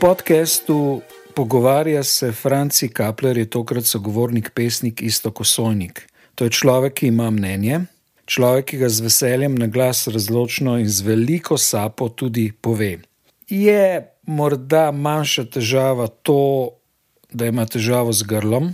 Podkastu pogovarja se Franci Kapler, je tokrat sogovornik, pesnik Isto Kosojnik. To je človek, ki ima mnenje, človek, ki ga z veseljem na glas razločno in z veliko sapo tudi pove. Je morda manjša težava to, da ima težavo z grlom.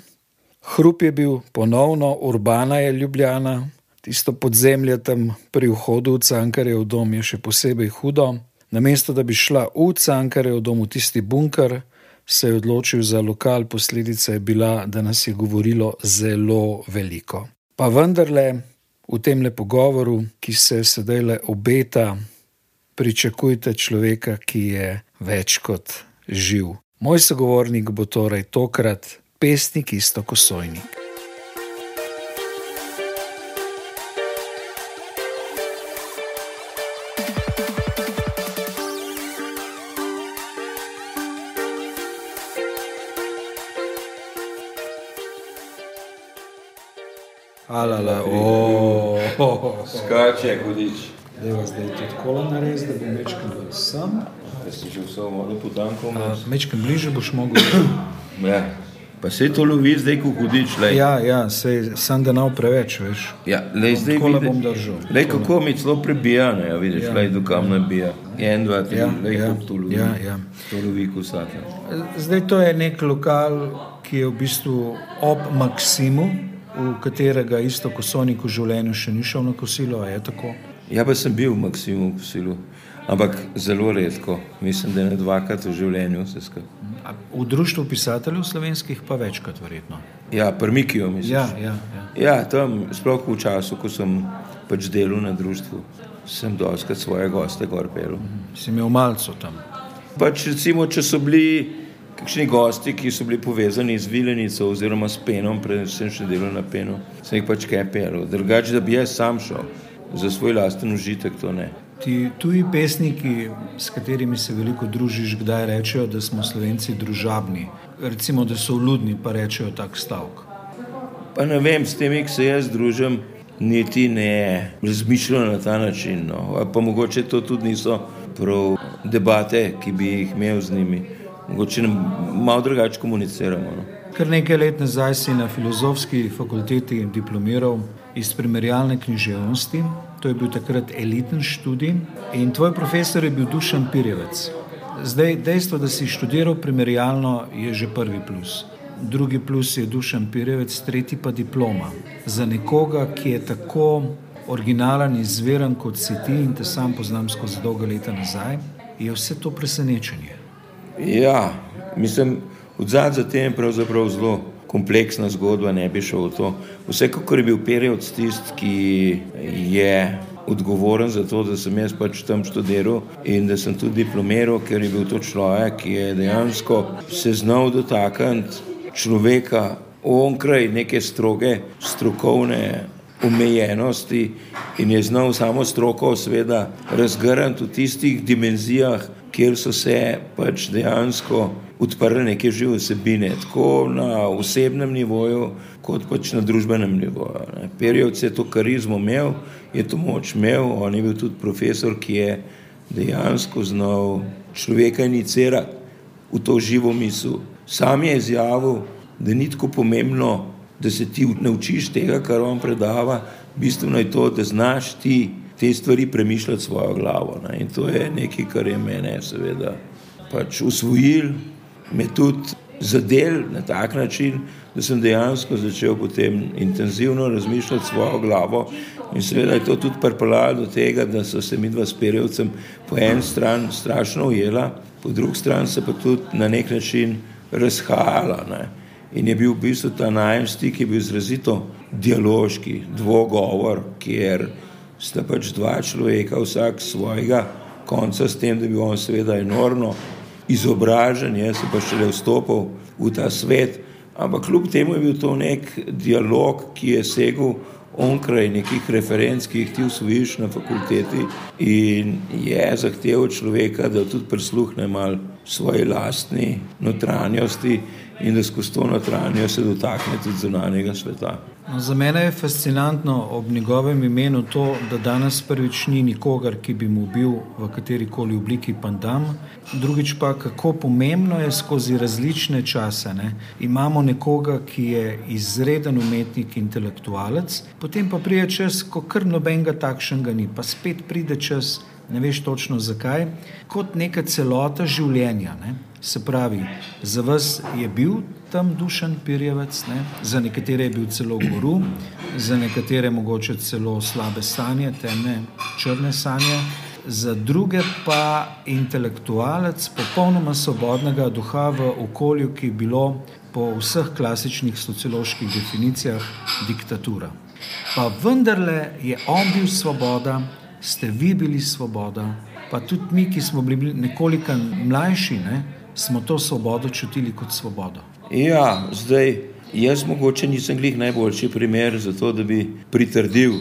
Hrup je bil ponovno, urbana je ljubljena, tisto podzemlje tam pri vhodu v Cankarjev dom je še posebej hudo. Namesto da bi šla v Cankarjev dom, v tisti bunker, se je odločil za lokal, posledica je bila, da nas je govorilo zelo veliko. Pa vendarle, v tem le pogovoru, ki se sedaj le obeta, pričakujte človeka, ki je več kot živ. Moj sogovornik bo torej tokrat pesnik isto kosojnik. Alala, oh, Skače, hudič. Da je zdaj tudi kola nares, da bom večkrat bolj sam. Da si že vse malo potanko. Večkrat bliže boš mogel. Ja. Pa se to lovi zdaj, ko hudič. Lej. Ja, ja, sej, sam da nav preveč, veš. Ja, lej, zdaj Kola bom držal. Lej, kako mi celo prebija, ne, ja, vidiš, Ja. lej, do kam nabija. En, dva, tri, Ja, ja, lej, ja, to lovi. ja, ja. To lovi kusata. Zdaj to je nek lokal, ki je v bistvu ob Maksimu, v katerega isto kosovnik v življenju še ni šel na kosilo, je tako. Ja, pa sem bil v Maksimu v silu, ampak zelo redko. Mislim, da ne dvakrat v življenju vse skupaj. V društvu pisateljev slovenskih pa večkrat, verjetno. Ja, prmikijo, mislim. Ja, ja, ja. Ja, tam, sploh v času, ko sem pač delal na društvu, sem doskrat svoje goste gor pel. Si imel malco tam. Pač recimo, če so bili kakšni gosti, ki so bili povezani z vilenico oziroma s penom, predvsem še delal na penu, sem jih pač kaj pel. Drugače, da bi jaz sam šel za svoj lasten užitek, to ne. Ti tuji pesniki, s katerimi se veliko družiš, kdaj rečejo, da smo slovenci družabni. Recimo, da so vludni, pa rečejo tak stavek. Pa ne vem, s temi, ki se jaz družim, niti ne razmišljam na ta način. No. Pa mogoče to tudi niso prav debate, ki bi jih imel z njimi. Mogoče malo drugače komuniciramo. No. Kar nekaj let nazaj si na filozofski fakulteti diplomiral iz primerjalne književnosti. To je bil takrat eliten študij in tvoj profesor je bil Dušan Pirjevec. Zdaj, dejstvo, da si študiral primerjalno, je že prvi plus. Drugi plus je Dušan Pirjevec, tretji pa diploma. Za nekoga, ki je tako originalen, izviren kot si ti in te sam poznam skozi dolga leta nazaj, je vse to presenečenje. Ja, mislim, odzad za tem je pravzaprav zelo kompleksna zgodba, ne bi šel v to. Vsekakor je bil Perjevc tisti, ki je odgovoren za to, da sem jaz pač tam študiral in da sem tudi diplomiral, ker je bil to človek, ki je dejansko se znal dotakniti človeka onkraj neke stroge strokovne omejenosti in je znal samo stroko seveda razgrniti v tistih dimenzijah, kjer so se pač dejansko odprle neke žive vsebine, tako na osebnem nivoju, kot pač na družbenem nivoju. ne. Perjevc je to karizmo imel, je to moč imel, on je bil tudi profesor, ki je dejansko znal človeka inicirati v to živo misel. Sam je izjavil, da ni tako pomembno, da se ti naučiš tega, kar on predava, bistveno je to, da znaš ti te stvari premišljati svojo glavo. Ne. In to je nekaj, kar je mene seveda pač usvojil, me tudi zadel na tak način, da sem dejansko začel potem intenzivno razmišljati svojo glavo in seveda je to tudi pripeljalo do tega, da so se mi dva s Perjevcem po en stran strašno ujela, po drugi strani se pa tudi na nek način razhajala. Ne. In je bil v bistvu ta najem stik, je bil izrazito dialoški, dvogovor, kjer sta pač dva človeka, vsak svojega. Konca, s tem, da bi on seveda enormno izobražen, jaz sem pa šele vstopil v ta svet, ampak kljub temu je bil to nek dialog, ki je segel onkraj nekih referenc, ki jih ti usvojiš na fakulteti. In je zahteval človeka, da tudi prisluhne mal svoji lastni notranjosti in da skozi to notranjo se dotakne tudi zunanjega sveta. No, za mene je fascinantno ob njegovem imenu to, da danes prvič ni nikogar, ki bi mu bil v kateri koli obliki pandam, drugič pa kako pomembno je skozi različne čase. Ne? Imamo nekoga, ki je izreden umetnik, intelektualec, potem pa pride čas, ko kar nobenega takšnega ni, pa spet pride čas, ne veš točno zakaj, kot neka celota življenja. Ne? Se pravi, za vas je bil tam dušen pirjevec, ne? za nekatere je bil celo guru, za nekatere mogoče celo slabe sanje, temne, črne sanje, za druge pa intelektualec popolnoma svobodnega duha v okolju, ki je bilo po vseh klasičnih socioloških definicijah diktatura. Pa vendarle je on bil svoboda, ste vi bili svoboda, pa tudi mi, ki smo bili nekoliko mlajši, ne, smo to svobodo čutili kot svobodo. Ja, zdaj jaz mogoče nisem glih najboljši primer za to, da bi pritrdil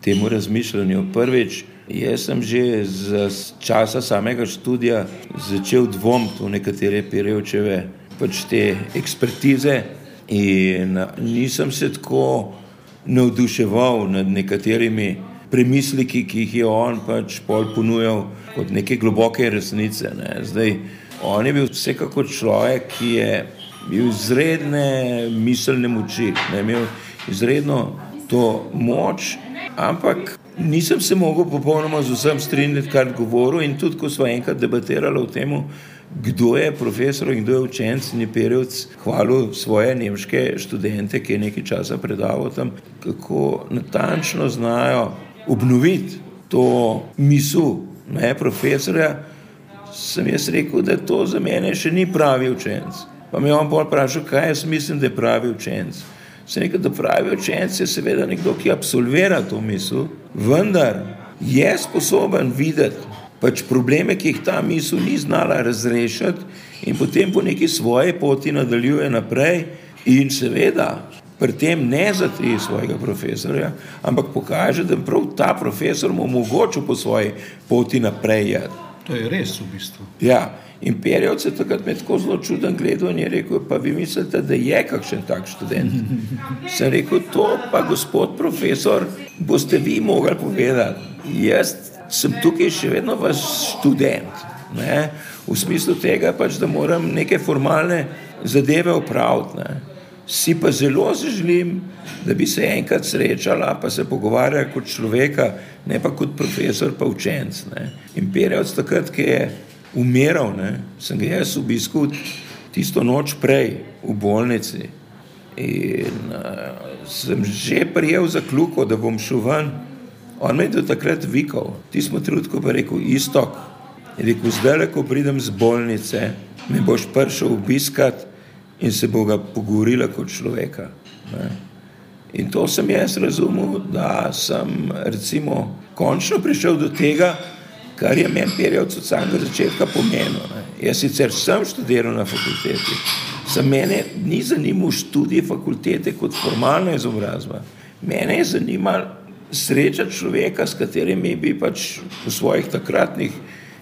temu razmišljanju. Prvič, jaz sem že za časa samega študija začel dvomiti v nekatere Pirevčeve pač te ekspertize in nisem se tako navduševal nad nekaterimi premisliki, ki jih je on pač pol ponujal kot neke globoke resnice. Ne. Zdaj, on je bil vsekakor človek, ki je bil izredne miselne moči, ne imel izredno to moč, ampak nisem se mogel popolnoma z vsem strinjati, kar govoril in tudi, ko smo enkrat debatirali o tem, kdo je profesor in kdo je učenec in je Perevc hvalil svoje nemške študente, ki je nekaj časa predaval tam, kako natančno znajo obnoviti to misel ne, profesorja, sem jaz rekel, da to za mene še ni pravi učenec. Pa me je on bolj vprašal, kaj jaz mislim, da je pravi učenec. Se nekaj, da pravi učenec je seveda nekdo, ki absolvira to misel, vendar je sposoben videti pač probleme, ki jih ta misel ni znala razrešiti in potem po neki svoji poti nadaljuje naprej in seveda pri tem ne zatri svojega profesorja, ampak pokaže, da prav ta profesor mu omogočil po svoji poti naprej. To je res v bistvu. Ja. In Perjevc je takrat me tako zelo čuden gledal in je rekel, pa vi mislite, da je kakšen tak študent. Sem rekel, to pa gospod profesor, boste vi mogli povedati. Jaz sem tukaj še vedno vaš študent. Ne? V smislu tega pač, da moram neke formalne zadeve opraviti. Ne? Si pa zelo želim, da bi se enkrat srečala, pa se pogovarjala kot človeka, ne pa kot profesor, pa učenc. Ne? In Perjevc takrat, ki je umiral, ne, sem ga jaz obiskal tisto noč prej v bolnici. In uh, sem že prijel za kluko, da bom šel ven. On me je do takrat vikal, ti smo trenutko pa rekel, istok. Je rekel, zdaj, ko pridem z bolnice, me boš prišel obiskat in se bo ga pogovorila kot človeka. Ne. In to sem jaz razumel, da sem recimo končno prišel do tega, kar je meni perjevc od samega začetka pomenilo. Ne. Jaz sicer sem študiral na fakulteti, za mene ni zanimal študij fakultete kot formalna izobrazba. Mene je zanimal sreča človeka, s katerimi bi pač v svojih takratnih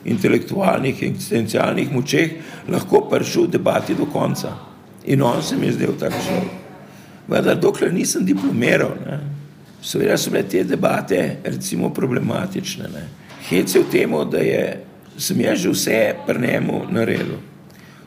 intelektualnih in eksistencialnih močeh lahko prišel v debati do konca. In on se mi je zdel tak človek. Vendar dokler nisem diplomiral, ne, seveda so bile te debate recimo problematične. Ne. Hec je v tem, da je, sem jaz že vse pri njemu naredil.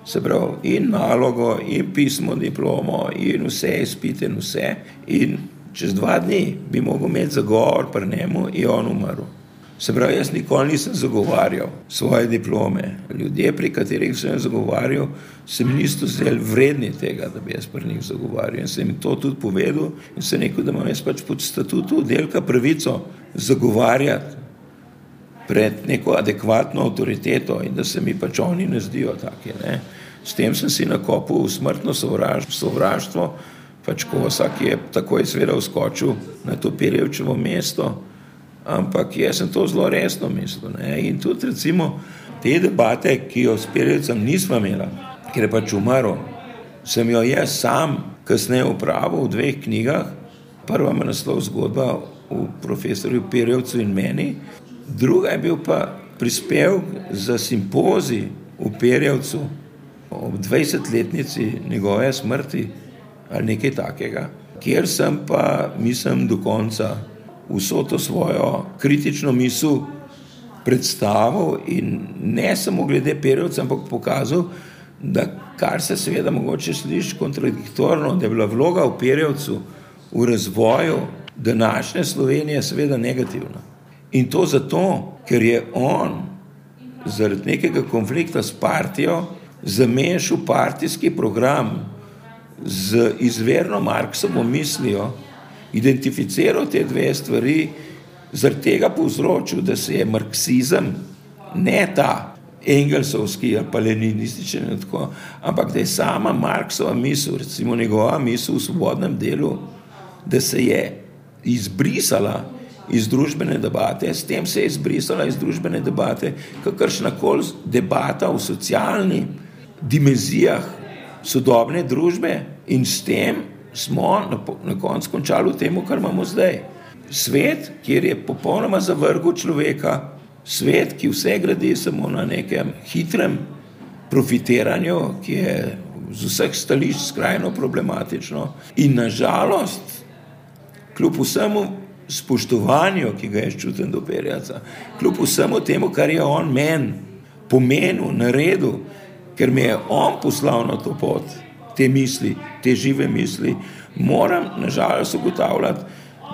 Se pravi, in nalogo, in pismo, diplomo, in vse izpite, in vse. In čez dva dni bi mogel imeti zagovor pri njemu, in on umrl. Se pravi, jaz nikoli nisem zagovarjal svoje diplome. Ljudje, pri katerih sem jih zagovarjal, se mi niso zdeli vredni tega, da bi jaz pri njih zagovarjal. In sem jim to tudi povedal in sem rekel, da imam jaz pač pod statutu delka pravico zagovarjati pred neko adekvatno avtoriteto in da se mi pač oni ne zdijo taki. Ne. S tem sem si nakopil smrtno sovraštvo, pač ko vsak je takoj seveda vskočil na to Pirjevčevo mesto, ampak jaz sem to zelo resno mislil. Ne. In tudi recimo te debate, ki jo s Pirjevcem nismo imeli, ker je pač umrl, sem jo jaz sam kasneje upravil v dveh knjigah. Prva ima naslov zgodba o profesorju Pirjevcu in meni, druga je bil pa prispevek za simpozij v Perjevcu ob 20-letnici njegove smrti ali nekaj takega, kjer sem pa, mislim, do konca vso to svojo kritično misel predstavil in ne samo glede Perovca, ampak pokazal, da kar se seveda mogoče sliši kontradiktorno, da je bila vloga v Perovcu v razvoju današnje Slovenije seveda negativna. In to zato, ker je on zaradi nekega konflikta s partijo zamešal partijski program z izverno Marksovo mislijo, identificiral te dve stvari, zaradi tega povzročil, da se je marksizem, ne ta engelsovski ali pa leninističen, tako, ampak da je sama Marksova misel, recimo njegova misel v svobodnem delu, da se je izbrisala iz družbene debate, s tem se je izbrisala iz družbene debate kakršna koli debata v socialni dimenzijah sodobne družbe in s tem smo na, na koncu končali v tem, kar imamo zdaj. Svet, kjer je popolnoma zavrgel človeka, svet, ki vse gradi samo na nekem hitrem profitiranju, ki je z vseh stališč skrajno problematično in nažalost, kljub vsemu spoštovanju, ki ga je čutil do Perjaca, kljub vsemu temu, kar je on meni pomenil, naredil, ker me je on poslal na to pot, te misli, te žive misli, moram nažalost ugotavljati,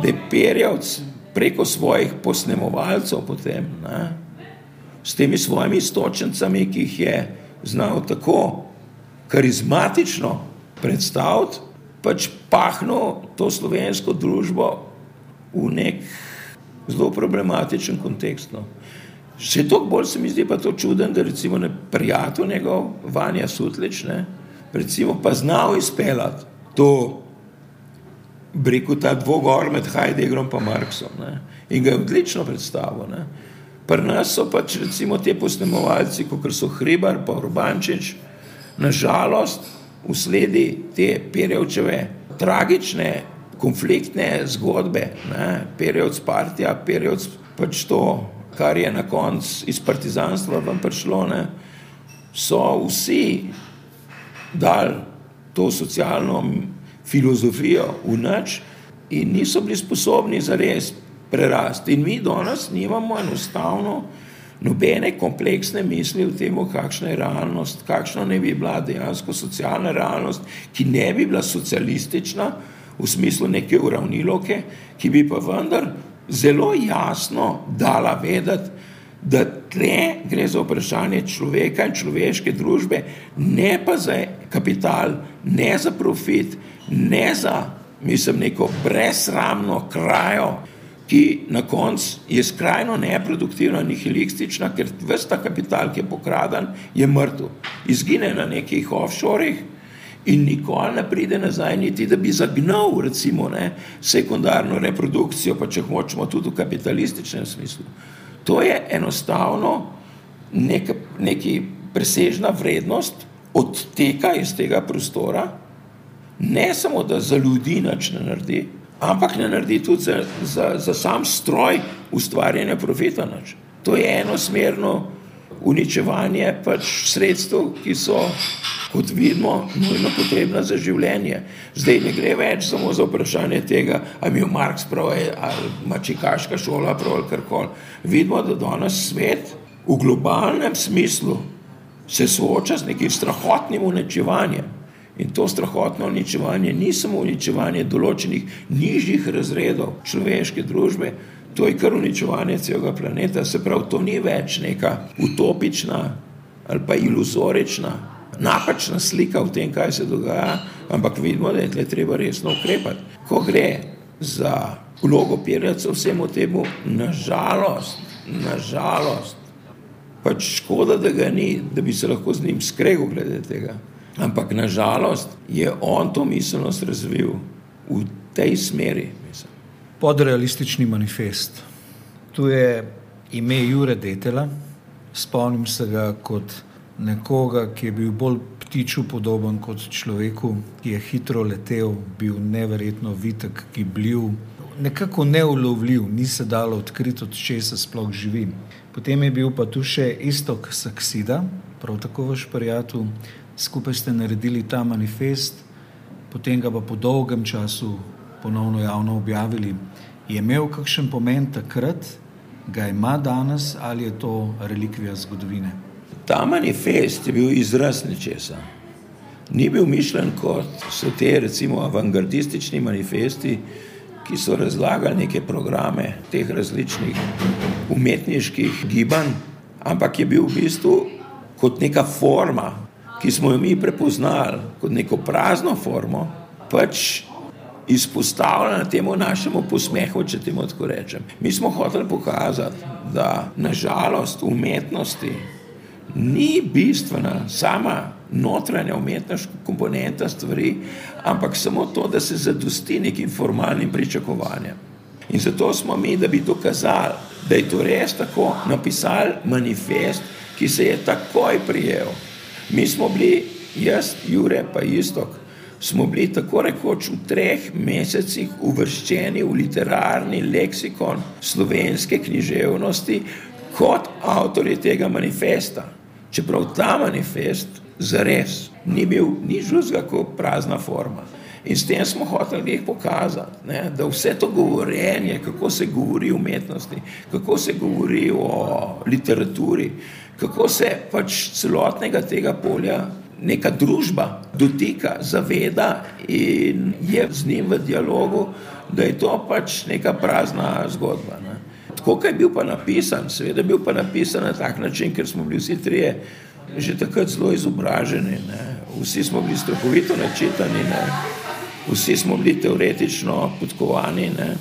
da je Perjavc preko svojih posnemovalcev potem, ne, s temi svojimi istočencami, ki jih je znal tako karizmatično predstaviti, pač pahnil to slovensko družbo v nek zelo problematičen kontekst. No. Še toliko bolj se mi zdi pa to čuden, da recimo ne prijatelj njegov, Vanja Sutlič, ne, recimo pa znal izpeljati to, breku ta dvogor med Heideggerom in Marksom ne, in ga je odlično predstavil. Ne. Pri nas so pač recimo te posnemovalci, kot so Hribar pa Urbančič, nažalost, usledi te Perjevčeve tragične, konfliktne zgodbe, ne, Perjevc partija, Perjevc pač to, kar je na koncu iz partizanstva vam prišlo, ne, so vsi dal to socialno filozofijo v nič in niso bili sposobni za res prerasti. In mi danes nimamo enostavno nobene kompleksne misli o tem, kakšna je realnost, kakšna ne bi bila dejansko socialna realnost, ki ne bi bila socialistična v smislu neke uravniloke, ki bi pa vendar zelo jasno dala vedeti, da tle gre za vprašanje človeka in človeške družbe, ne pa za kapital, ne za profit, ne za, mislim, neko brezramno krajo, ki na koncu je skrajno neproduktivna, nihilistična, ker vsta kapital, ki je pokraden, je mrtev. Izgine na nekih offshorih in nikoli ne pride nazaj, niti da bi zagnal, recimo, ne, sekundarno reprodukcijo, pa če hočemo tudi v kapitalističnem smislu. To je enostavno neka, neki presežna vrednost odteka iz tega prostora, ne samo da za ljudi nič ne naredi, ampak ne naredi tudi za, za, za sam stroj ustvarjanja profita nič. To je enosmerno uničevanje pač sredstev, ki so, kot vidimo, nujno potrebna za življenje. Zdaj ne gre več samo za vprašanje tega, ali je Marx prav, ali ima čikaška šola prav, ali karkoli. Vidimo, da danes svet v globalnem smislu se sooča z nekim strahotnim uničevanjem. In to strahotno uničevanje ni samo uničevanje določenih nižjih razredov človeške družbe, to je kar uničevanje celega planeta. Se pravi, to ni več neka utopična ali pa iluzorična, napačna slika o tem, kaj se dogaja, ampak vidimo, da je tle treba resno ukrepati. Ko gre za vlogo pirjacov vsemu temu, nažalost, nažalost, pač škoda, da ga ni, da bi se lahko z njim skregal glede tega. Ampak nažalost je on to miselnost razvil v tej smeri. Mislim. Podrealistični manifest. Tu je ime Jure Detela. Spomnim se ga kot nekoga, ki je bil bolj ptiču podoben kot človeku, ki je hitro letel, bil neverjetno vitek, ki bil nekako neulovljiv, ni se dalo odkriti, od česa sploh živi. Potem je bil pa tu še istok Saksida, prav tako vaš prijatelj, skupaj ste naredili ta manifest, potem ga pa po dolgem času ponovno javno objavili. Je imel kakšen pomen takrat, ga ima danes ali je to relikvija zgodovine? Ta manifest je bil izraz nečesa. Ni bil mišljen kot so te recimo avangardistični manifesti, ki so razlagali neke programe teh različnih umetniških gibanj, ampak je bil v bistvu kot neka forma, ki smo jo mi prepoznali kot neko prazno formo, pač izpostavljena temu našemu posmehu, če temu tako rečem. Mi smo hoteli pokazati, da nažalost umetnosti ni bistvena sama notranja umetniška komponenta stvari, ampak samo to, da se zadosti nekim formalnim pričakovanjem. In zato smo mi, da bi dokazali, da je to res tako, napisali manifest, ki se je takoj prijel. Mi smo bili, jaz, Jure, pa istok, smo bili tako rekoč v treh mesecih uvrščeni v literarni leksikon slovenske književnosti kot avtori tega manifesta. Čeprav ta manifest zares ni bil nič drugega kot prazna forma. In s tem smo hoteli jih pokazati, ne, da vse to govorjenje, kako se govori o umetnosti, kako se govori o literaturi, kako se pač celotnega tega polja neka družba dotika, zaveda in je z njim v dialogu, da je to pač neka prazna zgodba. Tako je bil pa napisan, seveda je bil pa napisan na tak način, ker smo bili vsi trije že takrat zelo izobraženi, ne. vsi smo bili strokovito načitani, ne. vsi smo bili teoretično podkovani ne.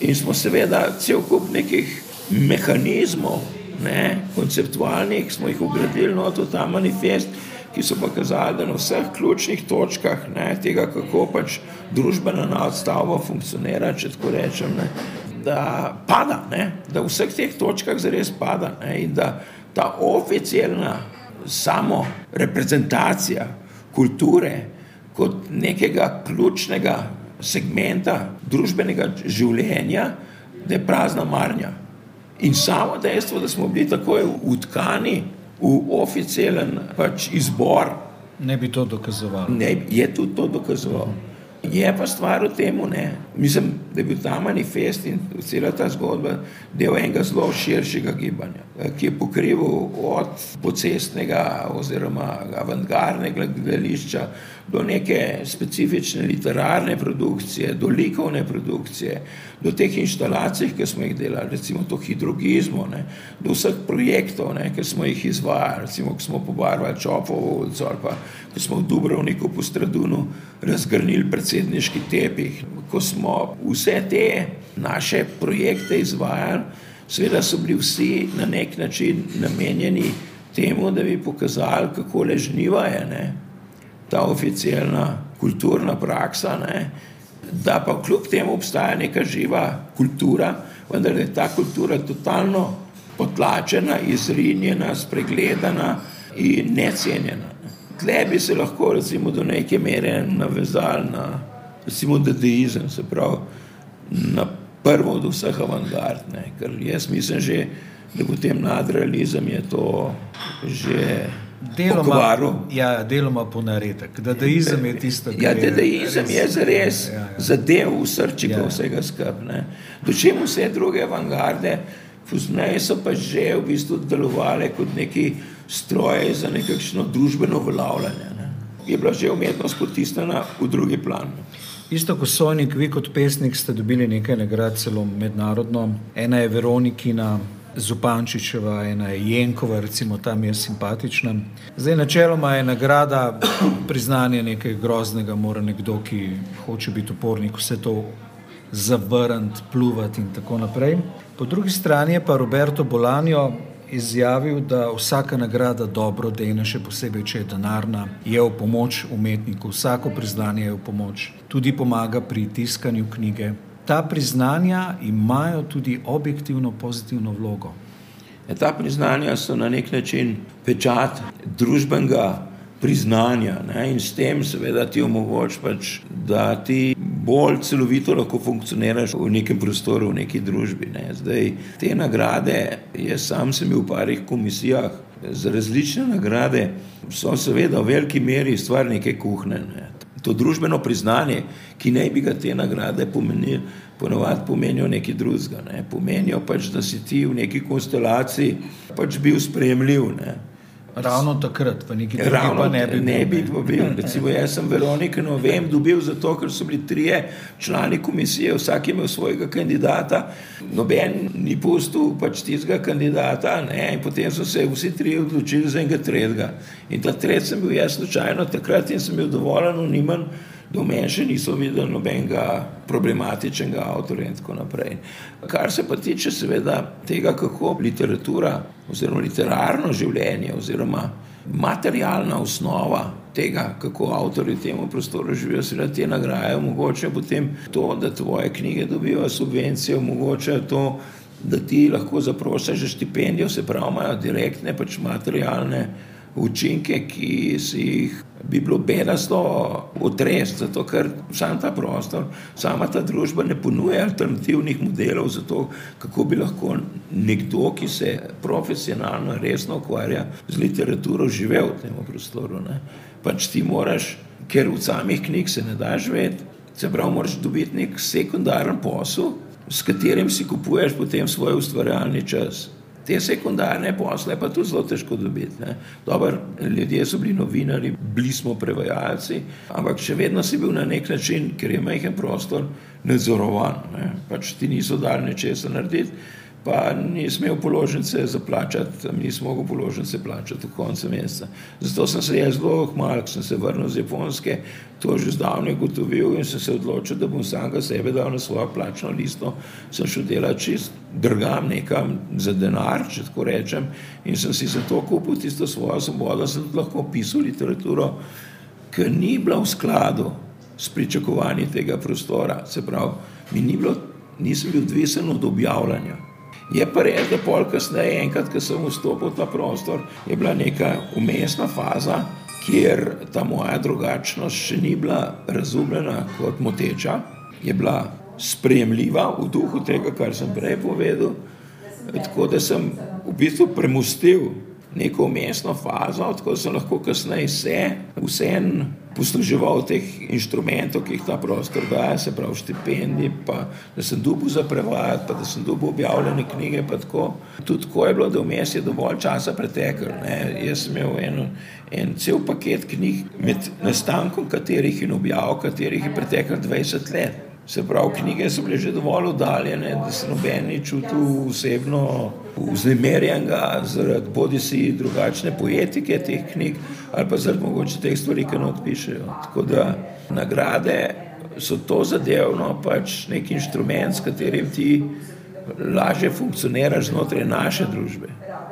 in smo seveda cel kup nekih mehanizmov, ne, konceptualnih, smo jih ugradili not v ta manifest, ki so pa kazali, da na vseh ključnih točkah ne, tega, kako pač družbena nadstavba funkcionira, če tako rečem, ne, da pada, ne, da v vseh teh točkah zares pada ne, in da ta oficialna samo reprezentacija kulture kot nekega ključnega segmenta družbenega življenja, da je prazna marnja. In samo dejstvo, da smo bili tako utkani v oficialen pač izbor, ne bi to dokazoval. Ne, je tudi to dokazoval. Je pa stvar v tem, mislim, da je bil ta manifest in cela ta zgodba del enega zelo širšega gibanja, ki je pokrival od pocestnega oziroma avantgardnega gledališča do neke specifične literarne produkcije, do likovne produkcije, do teh inštalacij, ki smo jih delali, recimo to hidrogizmo, ne, do vseh projektov, ne, ki smo jih izvajali, recimo, ko smo pobarvali Čopovo ulico ali pa ko smo v Dubrovniku po Stradunu razgrnili predsedniški tepih, ko smo vse te naše projekte izvajali, seveda so bili vsi na nek način namenjeni temu, da bi pokazali, kako ležniva je, ne, ta oficialna kulturna praksa, ne, da pa kljub temu obstaja neka živa kultura, vendar je ta kultura totalno potlačena, izrinjena, spregledana in necenjena. Tle bi se lahko recimo do neke mere navezali na recimo dadaizem, se pravi na prvo od vseh avantgard, ker jaz mislim že, da potem nadrealizem je to že Deloma, ja, deloma ponaredek. Dadaizem je tisto, kar ja, je. Dadaizem je zares ja, ja. zadev v srčiko ja. vsega skupaj. Dočim vse druge avangarde, pozneje so pa že v bistvu delovale kot neki stroje za nekakšno družbeno uveljavljanje. Ne. Je bila že umetnost potisnjena v drugi plan. Isto kot Sonik, vi kot pesnik ste dobili nekaj nagrad celo mednarodno. Ena je Veronikina, Zupančičeva, ena je Jenkova, recimo tam je simpatična. Zdaj, načeloma je nagrada priznanje nekaj groznega, mora nekdo, ki hoče biti upornik, vse to zavrniti, pluvati in tako naprej. Po drugi strani je pa Roberto Bolanjo izjavil, da vsaka nagrada dobro dejna, še posebej, če je denarna, je v pomoč umetniku, vsako priznanje je v pomoč, tudi pomaga pri tiskanju knjige, ta priznanja imajo tudi objektivno pozitivno vlogo. Ja, ta priznanja so na nek način pečat družbenega priznanja ne? in s tem seveda ti omogoča, pač, da ti bolj celovito lahko funkcioniraš v nekem prostoru, v neki družbi. Ne. Zdaj, te nagrade, jaz sam sem v parih komisijah za različne nagrade, so seveda v veliki meri stvar neke kuhne. Ne. To družbeno priznanje, ki naj bi ga te nagrade pomenili, ponovadi pomenijo nekaj drugega. Ne. Pomenijo pač, da si ti v neki konstelaciji pač bil sprejemljiv. Ne. Ravno takrat, neki drugi Ravno, pa ne bi bil. Ne bi bil. Recimo, jaz sem Veronika Novem dobil zato, ker so bili trije člani komisije, vsak je imel svojega kandidata, noben ni pustil pač tistega kandidata ne, in potem so se vsi trije odločili za enega tretjega. In ta tretji sem bil jaz slučajno takrat in sem bil dovolj anonimen do meni še niso videli nobenega problematičnega avtorja in tako naprej. Kar se pa tiče seveda tega, kako literatura oziroma literarno življenje oziroma materialna osnova tega, kako avtori v tem prostoru živijo, seveda te nagraje omogočajo potem to, da tvoje knjige dobijo subvencije, omogočajo to, da ti lahko zaprosiš za štipendijo, se pravi, imajo direktne pač materialne učinke, ki si jih bi bilo bedasto otresti, zato ker sam ta prostor, sama ta družba ne ponuja alternativnih modelov za to, kako bi lahko nekdo, ki se profesionalno resno ukvarja z literaturo, živel v tem prostoru. Ne. Pač ti moraš, ker v samih knjig se ne da živeti, se pravi, moraš dobiti nek sekundaren posel, s katerim si kupuješ potem svoj ustvarjalni čas. Te sekundarne posle pa tudi zelo težko dobiti. Dobar, ljudje so bili novinari, bili smo prevajalci, ampak še vedno si bil na nek način, ker je majhen prostor, nadzorovan. Ne? Pač ti niso dali nečesa narediti pa nisem imel položnice za plačati, nisem mogel položnice plačati v koncu meseca. Zato sem se jaz zelo hmal, ko sem se vrnil z Japonske, to že zdavne gotovil in sem se odločil, da bom samega sebe dal na svojo plačno listo. Sem šel delati čist drgam nekam za denar, če tako rečem, in sem si zato kupil tisto svojo svobodo, da sem lahko pisal literaturo, ki ni bila v skladu s pričakovanji tega prostora. Se pravi, mi ni bilo, nisem bil odvisen od objavljanja. Je pa res, da pol kasneje, enkrat, ko sem vstopil v ta prostor, je bila neka umestna faza, kjer ta moja drugačnost še ni bila razumljena kot moteča, je bila sprejemljiva v duhu tega, kar sem prej povedal. Tako da sem v bistvu premustil neko umestno fazo, tako da sem lahko kasneje vse, vse posluževal teh inštrumentov, ki jih ta prostor daje, se pravi štipendij, pa da sem dubu za prevajati, pa da sem dubu objavljene knjige, tako. Tudi tako je bilo, da vmes je dovolj časa pretekel. Ne. Jaz sem imel eno, en cel paket knjig, med nastankom katerih in objavo katerih je pretekel 20 let. Se pravi, knjige so bile že dovolj oddaljene, da se noben ni čutil osebno vznemirjenega zaradi bodi si drugačne poetike teh knjig ali pa zaradi mogoče teh stvari, ki not pišejo. Tako da nagrade so to zadevno pač nek inštrument, s katerim ti lažje funkcioniraš znotraj naše družbe,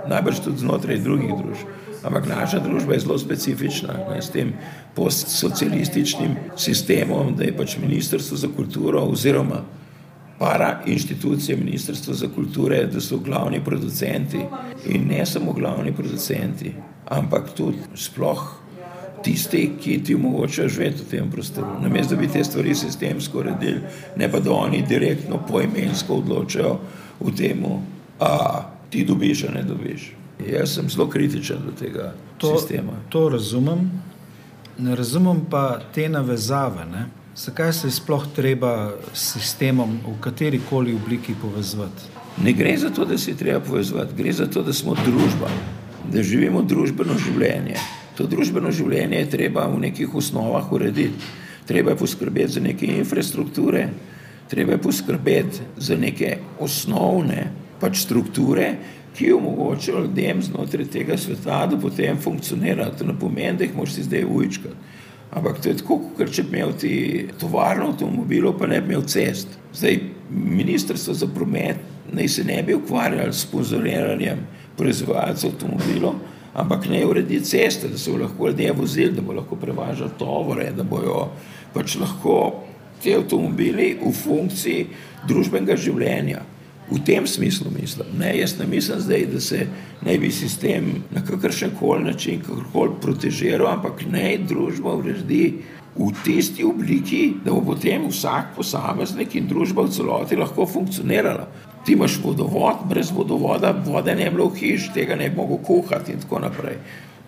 najbrž tudi znotraj drugih družb. Ampak naša družba je zelo specifična ne, s tem postsocialističnim sistemom, da je pač Ministrstvo za kulturo oziroma para inštitucije Ministrstva za kulture, da so glavni producenti in ne samo glavni producenti, ampak tudi sploh tisti, ki ti omogočajo živeti v tem prostoru. Namesto da bi te stvari sistemsko uredili, ne pa da oni direktno poimensko odločajo v tem, a ti dobiš, a ne dobiš. Jaz sem zelo kritičen do tega to, sistema. To razumem, ne razumem pa te navezave. Ne? Zakaj se je sploh treba s sistemom v kateri koli obliki povezati? Ne gre za to, da se je treba povezati, gre za to, da smo družba, da živimo družbeno življenje. To družbeno življenje je treba v nekih osnovah urediti. Treba je poskrbeti za neke infrastrukture, treba je poskrbeti za neke osnovne pač strukture, ki omogočajo ljudem znotraj tega sveta, da potem funkcionirajo. To ne pomeni, da jih moš ti zdaj ujčkati. Ampak to je tako, kot če bi imel ti tovarno avtomobilov, pa ne bi imel cest. Zdaj, ministrstvo za promet naj se ne bi ukvarjalo s sponzoriranjem proizvajalcev avtomobilov, ampak naj uredi ceste, da se bo lahko ljudje vozili, da bo lahko prevažali tovore, da bojo pač lahko ti avtomobili v funkciji družbenega življenja. V tem smislu mislim. Ne, jaz ne mislim zdaj, da se ne bi sistem na kakršen koli način kakorkoli protežiral, ampak naj družba uredi v tisti obliki, da bo potem vsak posameznik in družba v celoti lahko funkcionirala. Ti imaš vodovod, brez vodovoda vode ne bi bilo v hiši, tega ne bi mogel kuhati in tako naprej.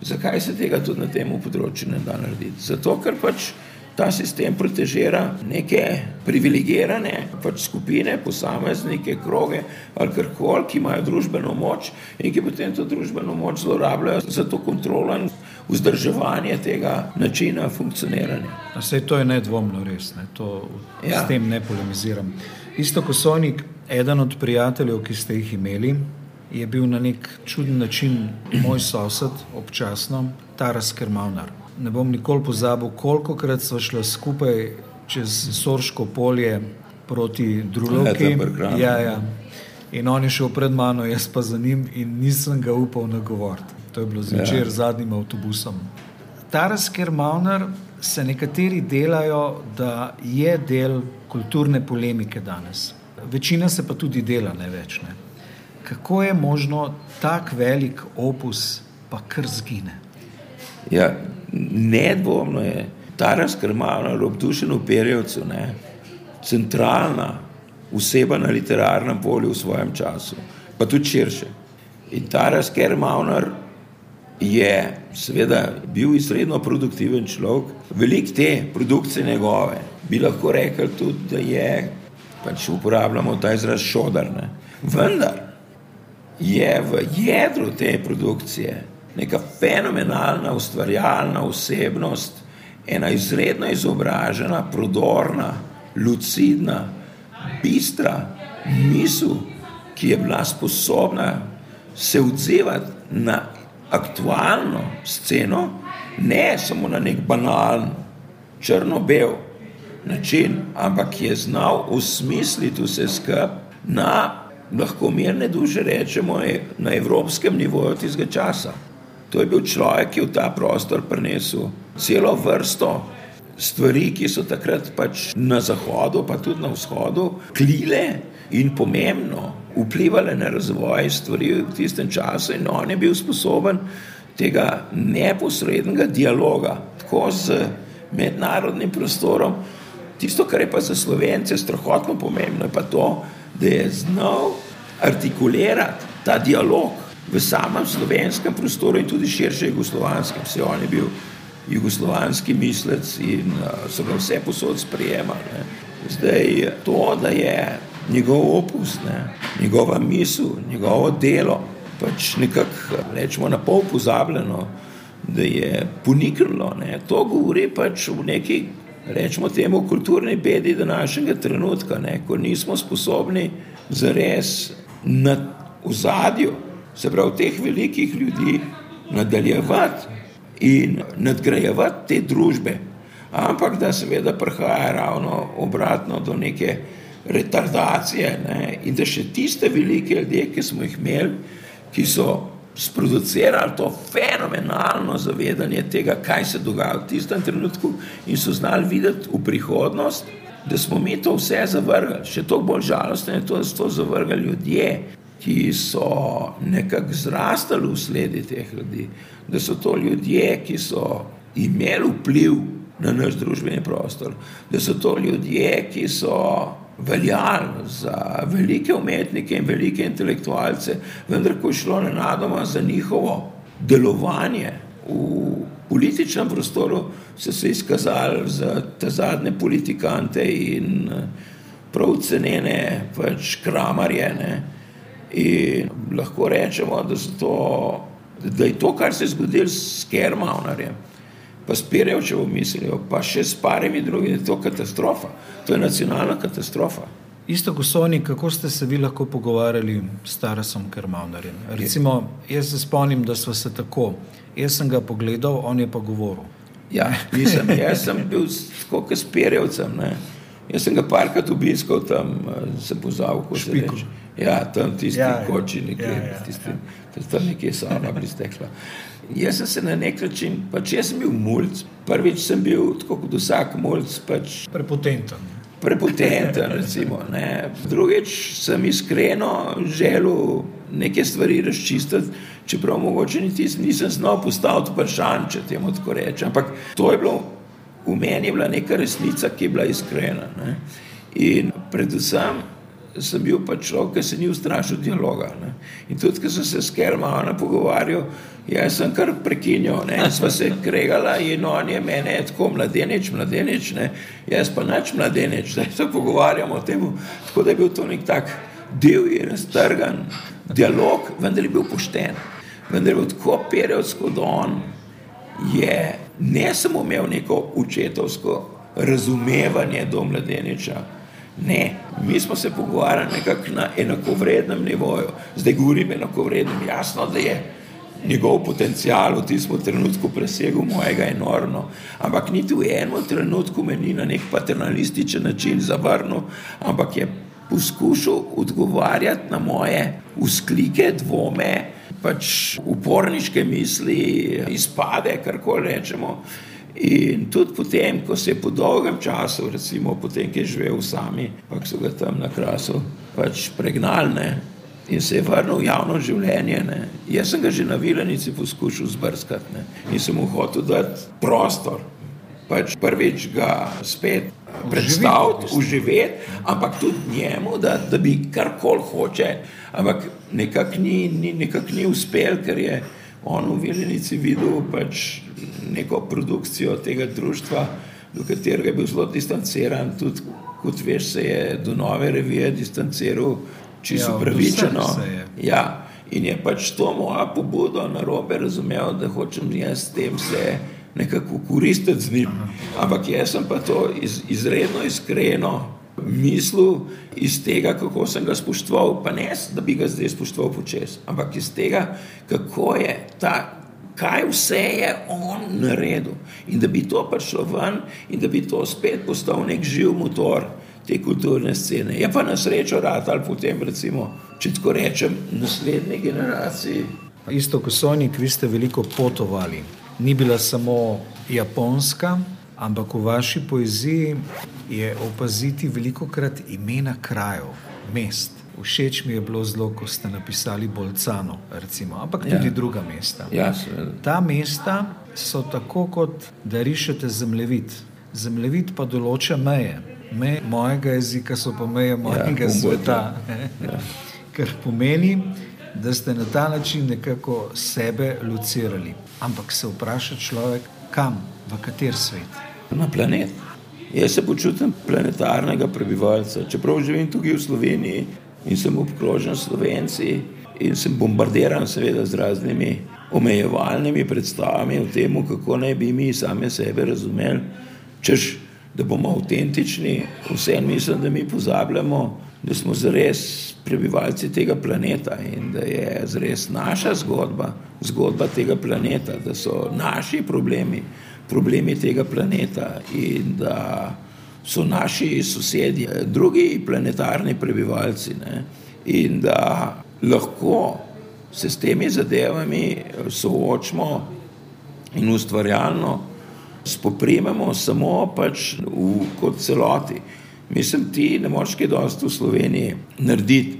Zakaj se tega tudi na tem področju ne da narediti? Zato, ker pač ta sistem protežira neke privilegirane pač skupine, posameznike, kroge ali karkoli, ki imajo družbeno moč in ki potem to družbeno moč zlorabljajo za to kontrolo in vzdrževanje tega načina funkcioniranja. Vse to je nedvomno res, ne? to ja. s tem ne polemiziram. Isto kot Sonik, eden od prijateljev, ki ste jih imeli, je bil na nek čuden način moj sosed, občasno, Taras Kermavnar ne bom nikoli pozabil, koliko krat smo šli skupaj čez Sorško polje proti Drulovki. Ja, ja. In on je šel pred mano, jaz pa za njim in nisem ga upal nagovoriti. To je bilo zvečer ja. z zadnjim avtobusom. Taras Kermauner se nekateri delajo, da je del kulturne polemike danes. Večina se pa tudi dela ne več. Ne. Kako je možno tak velik opus pa kar zgine? Ja, nedvomno je ta razkrmavna ali obdušen v Perjevcu, ne, centralna oseba na literarnem polju v svojem času, pa tudi širše. In ta razkrmavnar je seveda bil izredno produktiven človek, velik te produkcije njegove, bi lahko rekel tudi, da je, pač uporabljamo ta izraz šodar, ne. vendar je v jedru te produkcije neka fenomenalna, ustvarjalna osebnost, ena izredno izobražena, prodorna, lucidna, bistra misel, ki je bila sposobna se odzivati na aktualno sceno, ne samo na nek banalen, črno-bel način, ampak je znal osmisliti vse skupaj na, lahko mirne duše rečemo, na evropskem nivoju tistega časa. To je bil človek, ki je v ta prostor prinesel celo vrsto stvari, ki so takrat pač na zahodu, pa tudi na vzhodu, klile in pomembno vplivali na razvoj stvari v tistem času. In on je bil sposoben tega neposrednega dialoga, tako z mednarodnim prostorom. Tisto, kar je pa za slovence strahotno pomembno, je pa to, da je znal artikulirati ta dialog v samem slovenskem prostoru in tudi širše jugoslovanskem. Vse on je bil jugoslovanski mislec in uh, so ga vse posod sprejemali. Zdaj to, da je njegov opus, ne, njegova misel, njegovo delo pač nekako, rečemo, na pol pozabljeno, da je poniknilo, ne, to govori pač v neki, rečemo temu, kulturni bedi današnjega trenutka, ne, ko nismo sposobni zares na ozadju se pravi, teh velikih ljudi nadaljevati in nadgrajevati te družbe, ampak da seveda prihaja ravno obratno do neke retardacije ne? in da še tiste velike ljudi, ki smo jih imeli, ki so sproducirali to fenomenalno zavedanje tega, kaj se dogaja v tistem trenutku in so znali videti v prihodnost, da smo mi to vse zavrgli. Še toliko bolj žalostno je to, da so to zavrgli ljudje, ki so nekako zrastali v sledi teh ljudi, da so to ljudje, ki so imeli vpliv na naš družbeni prostor, da so to ljudje, ki so veljali za velike umetnike in velike intelektualce, vendar ko je šlo nenadoma za njihovo delovanje v političnem prostoru, so se izkazali za te zadnje politikante in prav cenene pač kramarje. Ne. In lahko rečemo, da, to, da je to, kar se je zgodilo s Kermaunerjem, pa s Pirjevčevo mislijo, pa še s parimi drugimi, to katastrofa. To je nacionalna katastrofa. Isto kot Soni, kako ste se vi lahko pogovarjali s Tarasom Kermaunerjem? Recimo, jaz se spomnim, da smo se tako, jaz sem ga pogledal, on je pa govoril. Ja, nisem, jaz sem bil tako kot s Pirjevcem. Jaz sem ga parkrat obiskal tam, eh, se pozval, kot se reče. Ja, tam tisti ja, ja, koči, nekje, ja, ja, tisti, ja. tam nekje sama bi stekla. Jaz sem se na nek način, pač jaz sem bil mulj, prvič sem bil, tako kot vsak mulj, pač prepotenten. Prepotenten, recimo. Ne. Drugič sem iskreno želel neke stvari razčistiti, čeprav mogoče niti nisem znal postaviti vprašanj, če temu tako rečem. Ampak to je bilo v meni je bila neka resnica, ki je bila iskrena. Ne. In predvsem sem bil pač človek, ki se ni ustrašil dialoga. Ne. In tudi, ko sem se s Kermano pogovarjal, jaz sem kar prekinjal, sva se kregala in on je mene tako mladenič, mladenič, ne. jaz pa nač mladenič, zdaj se pogovarjamo o tem, tako da je bil to nek tak divji, raztrgan dialog, vendar je bil pošten, vendar je bil tako periodsko, da on je ne samo imel neko učetovsko razumevanje do mladeniča, ne, mi smo se pogovarjali nekako na enakovrednem nivoju, zdaj govorim enakovrednem, jasno, da je njegov potencial v tistem trenutku presegel mojega enormno, ampak niti v enem trenutku me ni na nek paternalističen način zavrnil, ampak je poskušal odgovarjati na moje usklike, dvome, pač uporniške misli, izpade, kar koli rečemo. In tudi potem, ko se je po dolgem času, recimo potem, ki je živel sami, pa so ga tam na krasu pač pregnali in se je vrnil v javno življenje. Ne. Jaz sem ga že na Vilenici poskušal zbrskati ne. in sem mu hotel dati prostor, pač prvič ga spet predstaviti, uživeti, ampak tudi njemu, da, da bi karkoli hoče, ampak nekako ni, ni, nekak ni uspel, ker je on v Viljenici videl pač neko produkcijo tega društva, do katerega je bil zelo distanciran, tudi kot veš, se je do nove revije distanciral čisto ja, pravičeno. Ja, in je pač to moja pobuda na robe razumel, da hočem jaz s tem se nekako koristiti z njim. Ampak jaz sem pa to iz, izredno iskreno mislil iz tega, kako sem ga spoštoval, pa ne, da bi ga zdaj spoštoval počes, ampak iz tega, kako je ta, kaj vse je on naredil in da bi to prišlo ven in da bi to spet postal nek živ motor te kulturne scene. Je pa na srečo rad ali potem recimo, če tako rečem, naslednji generaciji. Isto kot Sonik, vi ste veliko potovali ni bila samo japonska, ampak v vaši poeziji je opaziti veliko krat imena krajev, mest. Všeč mi je bilo zelo, ko ste napisali Bolcano, recimo, ampak tudi ja. druga mesta. Ja, Ta mesta so tako, kot da rišete zemljevid. Zemljevid pa določa meje. Meje mojega jezika so pa meje ja, mojega ja, sveta. Ja. Kar pomeni, da ste na ta način nekako sebe lucirali. Ampak se vpraša človek, kam, v kater svet? Na planet. Jaz se počutim planetarnega prebivalca. Čeprav živim tukaj v Sloveniji in sem obkrožen s Slovenci in sem bombardiran, seveda, z raznimi omejevalnimi predstavami o tem, kako naj bi mi sami sebe razumeli, češ, da bomo avtentični, vse mislim, da mi pozabljamo, da smo zares prebivalci tega planeta in da je zares naša zgodba, zgodba tega planeta, da so naši problemi, problemi tega planeta in da so naši sosedje, drugi planetarni prebivalci ne? in da lahko se s temi zadevami soočimo in ustvarjalno spoprimemo samo pač v, kot celoti. Mislim, ti ne moreš kaj dosti v Sloveniji narediti,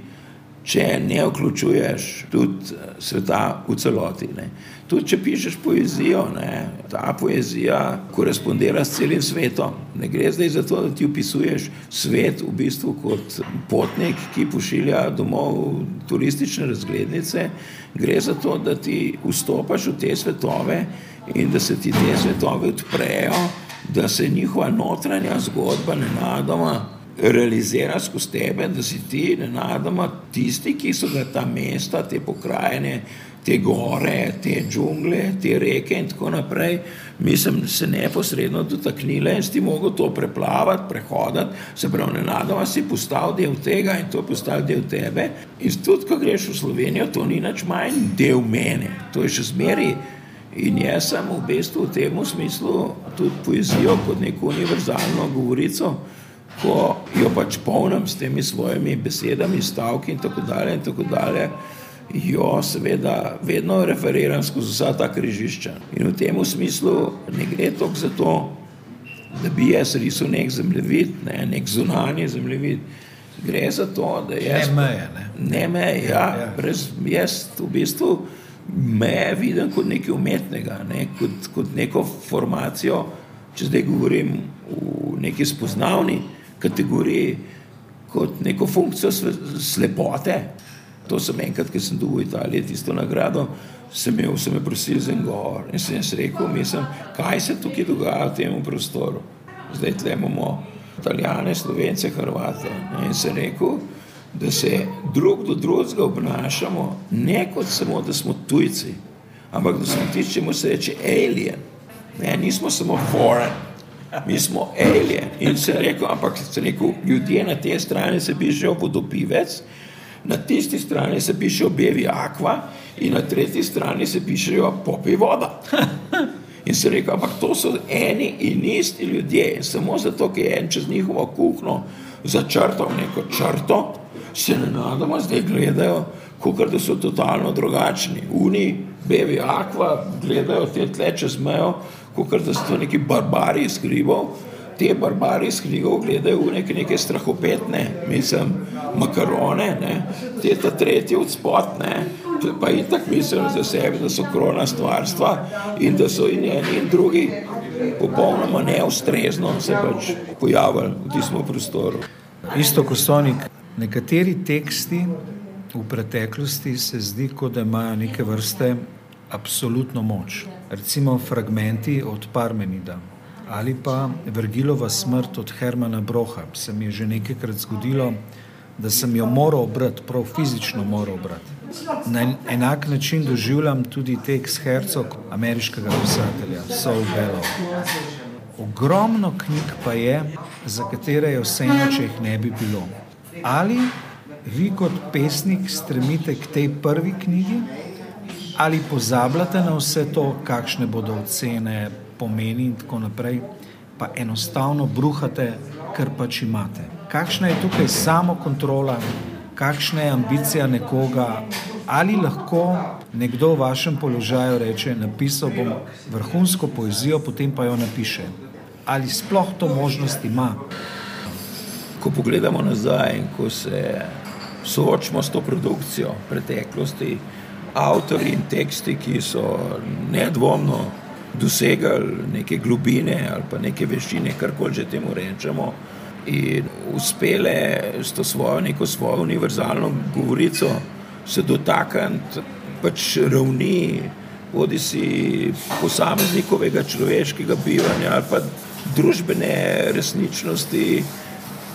če ne vključuješ tudi eh, sveta v celoti. Ne. Tudi če pišeš poezijo, ne, ta poezija korespondira s celim svetom. Ne gre zdaj za to, da ti opisuješ svet v bistvu kot potnik, ki pošilja domov turistične razglednice, gre za to, da ti vstopaš v te svetove in da se ti te svetove odprejo da se njihova notranja zgodba nenadoma realizira skozi tebe, da si ti nenadoma tisti, ki so ga ta mesta, te pokrajine, te gore, te džungle, te reke in tako naprej, mislim, se neposredno dotaknile in si mogel to preplavati, prehoditi, se pravi, nenadoma si postal del tega in to postal del tebe. In tudi, ko greš v Slovenijo, to ni nič manj del mene, to je še zmeri. In jaz sem v bistvu v tem smislu tudi poezijo kot neko univerzalno govorico, ko jo pač polnim s temi svojimi besedami, stavki in tako dalje, in tako dalje jo seveda vedno referiram skozi vsa ta križišča. In v tem smislu ne gre toliko za to, da bi jaz risal nek zemljevid, ne, nek zunanji zemljevid. Gre za to, da jaz. Ne meje, ne. Ne meje, ja. ja. Brez, jaz v bistvu me vidim kot nekaj umetnega, ne, kot, kot neko formacijo če zdaj govorim v neki spoznavni kategoriji, kot neko funkcijo slepote. To sem enkrat, ki sem dobil v Italiji tisto nagrado, sem imel, sem me prosil za en govor in sem jaz rekel, mislim, kaj se tukaj dogaja v tem prostoru. Zdaj tle imamo Italijane, Slovence, Hrvate. In sem rekel, da se drug do drugega obnašamo ne kot samo, da smo tujci, ampak da smo tisti, če mu se reče alien. Ne, nismo samo foreign, mi smo alien. In se rekel, ampak se rekel, ljudje na tej strani se pišejo vodopivec, na tisti strani se pišejo bevi akva in na tretji strani se pišejo popi voda. In se rekel, ampak to so eni in isti ljudje. In samo zato, ker je en čez njihovo kuhno začrtal neko črto, se ne nadamo, zdaj gledajo, kot da so totalno drugačni. Uni, bevi akva, gledajo te tle čez mejo, kot da so to neki barbari iz hribov. Te barbari iz hribov gledajo v neke, neke strahopetne, mislim, makarone, ne? te ta tretji od spot, ne? pa in tako mislijo za sebe, da so krona stvarstva in da so in eni in drugi popolnoma neustrezno se pač pojavili v tistem prostoru. Isto kot Sonik, nekateri teksti v preteklosti se zdi, kot da imajo neke vrste absolutno moč recimo fragmenti od Parmenida ali pa Vergilova smrt od Hermana Broha. Se mi je že nekajkrat zgodilo, da sem jo moral brati, prav fizično moral brati. Na enak način doživljam tudi tekst Hercog, ameriškega pisatelja, Saul Bellow. Ogromno knjig pa je, za katere je vseeno, če jih ne bi bilo. Ali vi kot pesnik stremite k tej prvi knjigi, ali pozabljate na vse to, kakšne bodo ocene, pomeni in tako naprej, pa enostavno bruhate, kar pač imate. Kakšna je tukaj samo kontrola, kakšna je ambicija nekoga, ali lahko nekdo v vašem položaju reče: Napisal bom vrhunsko poezijo, potem pa jo napiše. Ali sploh to možnost ima? Ko pogledamo nazaj in ko se soočamo s to produkcijo preteklosti, avtori in teksti, ki so nedvomno dosegali neke globine ali pa neke veščine, karkoli že temu rečemo, in uspele s to svojo, neko svojo univerzalno govorico se dotakniti pač ravni, bodi si posameznikovega človeškega bivanja ali pa družbene resničnosti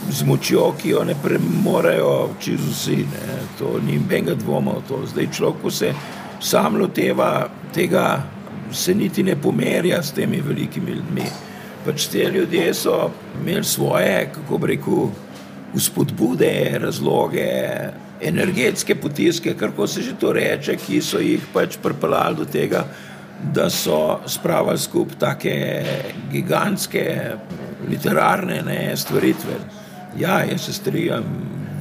z močjo, ki jo ne premorejo čez vsi. Ne. To ni nobenega dvoma v to. Zdaj človek, ko se sam loteva tega, se niti ne pomerja s temi velikimi ljudmi. Pač te ljudje so imeli svoje, kako bi rekel, vzpodbude, razloge, energetske potiske, kar se že to reče, ki so jih pač pripeljali do tega, da so spravili skupaj take gigantske literarne ne, stvaritve. Ja, jaz se strinjam,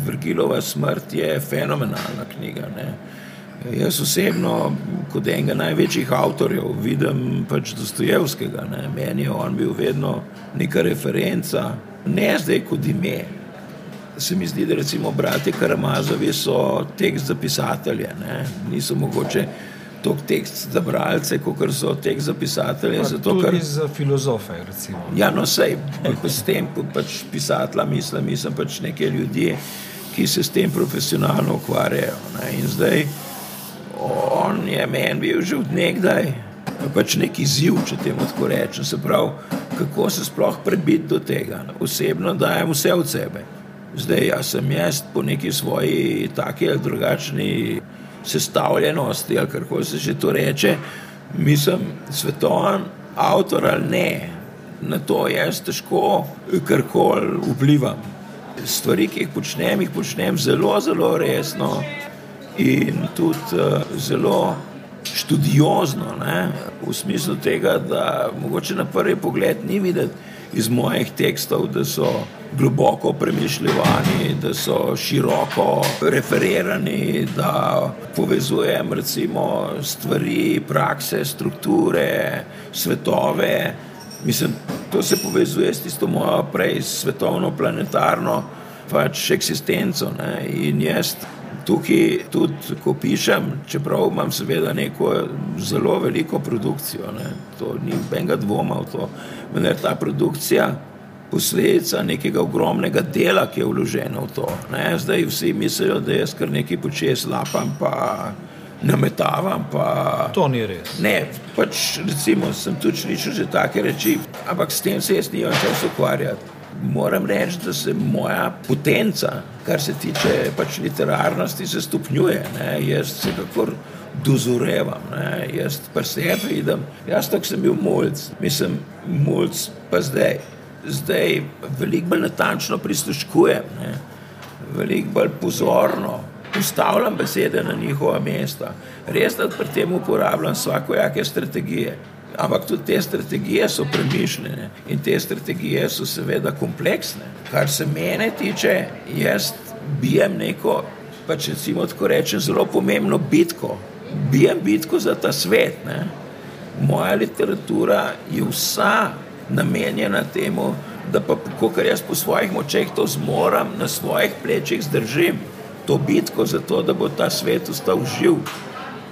Vrgilova smrt je fenomenalna knjiga. Ne. Jaz osebno, kot enega največjih avtorjev, vidim pač Dostojevskega. Ne. Meni je on bil vedno neka referenca, ne zdaj kot ime. Se mi zdi, da recimo brati Karamazovi so tekst za pisatelje, ne. niso mogoče tok tekst za bralce, kot so tekst za pisatelje. Pa zato, tudi kar... za filozofe. Recimo. Ja, no, sej, s tem pač pisatelja mislim, mislim pač neke ljudi, ki se s tem profesionalno ukvarjajo. Ne. In zdaj on je meni bil že od nekdaj pač neki ziv, če temu tako rečem. Se pravi, kako se sploh prebiti do tega. Osebno dajem vse od sebe. Zdaj, jaz sem jaz po neki svoji taki ali drugačni sestavljenosti, ali kako se že to reče, mislim, svetovan avtor ali ne, na to jaz težko karkoli vplivam. Stvari, ki jih počnem, jih počnem zelo, zelo resno in tudi uh, zelo študiozno, ne? v smislu tega, da mogoče na prvi pogled ni videti iz mojih tekstov, da so globoko premišljeni, da so široko referirani, da povezujem recimo stvari, prakse, strukture, svetove. Mislim, to se povezuje s tisto mojo prej svetovno, planetarno pač eksistenco. Ne? In jaz tukaj tudi, ko pišem, čeprav imam seveda neko zelo veliko produkcijo, ne, to ni benga dvoma v to, vendar ta produkcija posledica nekega ogromnega dela, ki je vloženo v to. Ne. Zdaj vsi mislijo, da jaz kar nekaj počes lapam, pa nametavam. Pa... To ni res. Ne, pač recimo sem tudi slišal že take reči, ampak s tem se jaz nimam čas ukvarjati. Moram reči, da se moja potenca, kar se tiče pač literarnosti, se stopnjuje. Ne. Jaz se kakor dozorevam, ne. jaz pa se vidim. Jaz tako sem bil mulj, mislim, mulj pa zdaj. Zdaj veliko bolj natančno prisluškujem, veliko bolj pozorno postavljam besede na njihova mesta. Res da pri tem uporabljam vsakojake strategije. Ampak tudi te strategije so premišljene in te strategije so seveda kompleksne. Kar se mene tiče, jaz bijem neko, pač recimo tako rečem, zelo pomembno bitko. Bijem bitko za ta svet. Ne. Moja literatura je vsa namenjena temu, da pa, kar jaz po svojih močeh to zmorem, na svojih plečih zdržim to bitko za to, da bo ta svet ostal živ,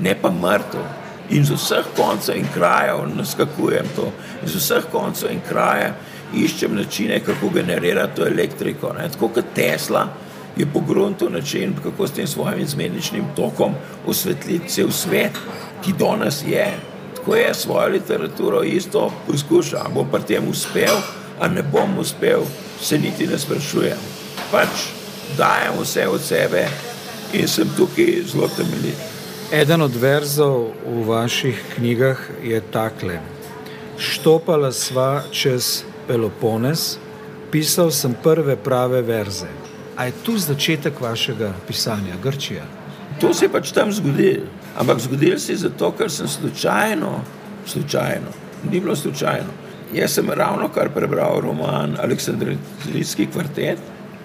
ne pa mrtev. In z vseh koncev in krajev naskakujem to, in z vseh koncev in krajev iščem načine, kako generirati to elektriko. Ne? Tako kot Tesla je pogruntil način, kako s tem svojim izmeničnim tokom osvetliti cel svet, ki do nas je. Tako je svojo literaturo isto poskušal. Bom pri tem uspel, a ne bom uspel, se niti ne sprašujem. Pač dajem vse od sebe in sem tukaj zelo temeljit. Eden od verzov v vaših knjigah je takle: Štopala sva čez Pelopones, pisal sem prve prave verze. A je tu začetek vašega pisanja, Grčija? To se je pač tam zgodilo. Ampak zgodilo se je zato, ker sem slučajno, slučajno, ni bilo slučajno. Jaz sem ravno kar prebral roman Aleksandrijski kvartet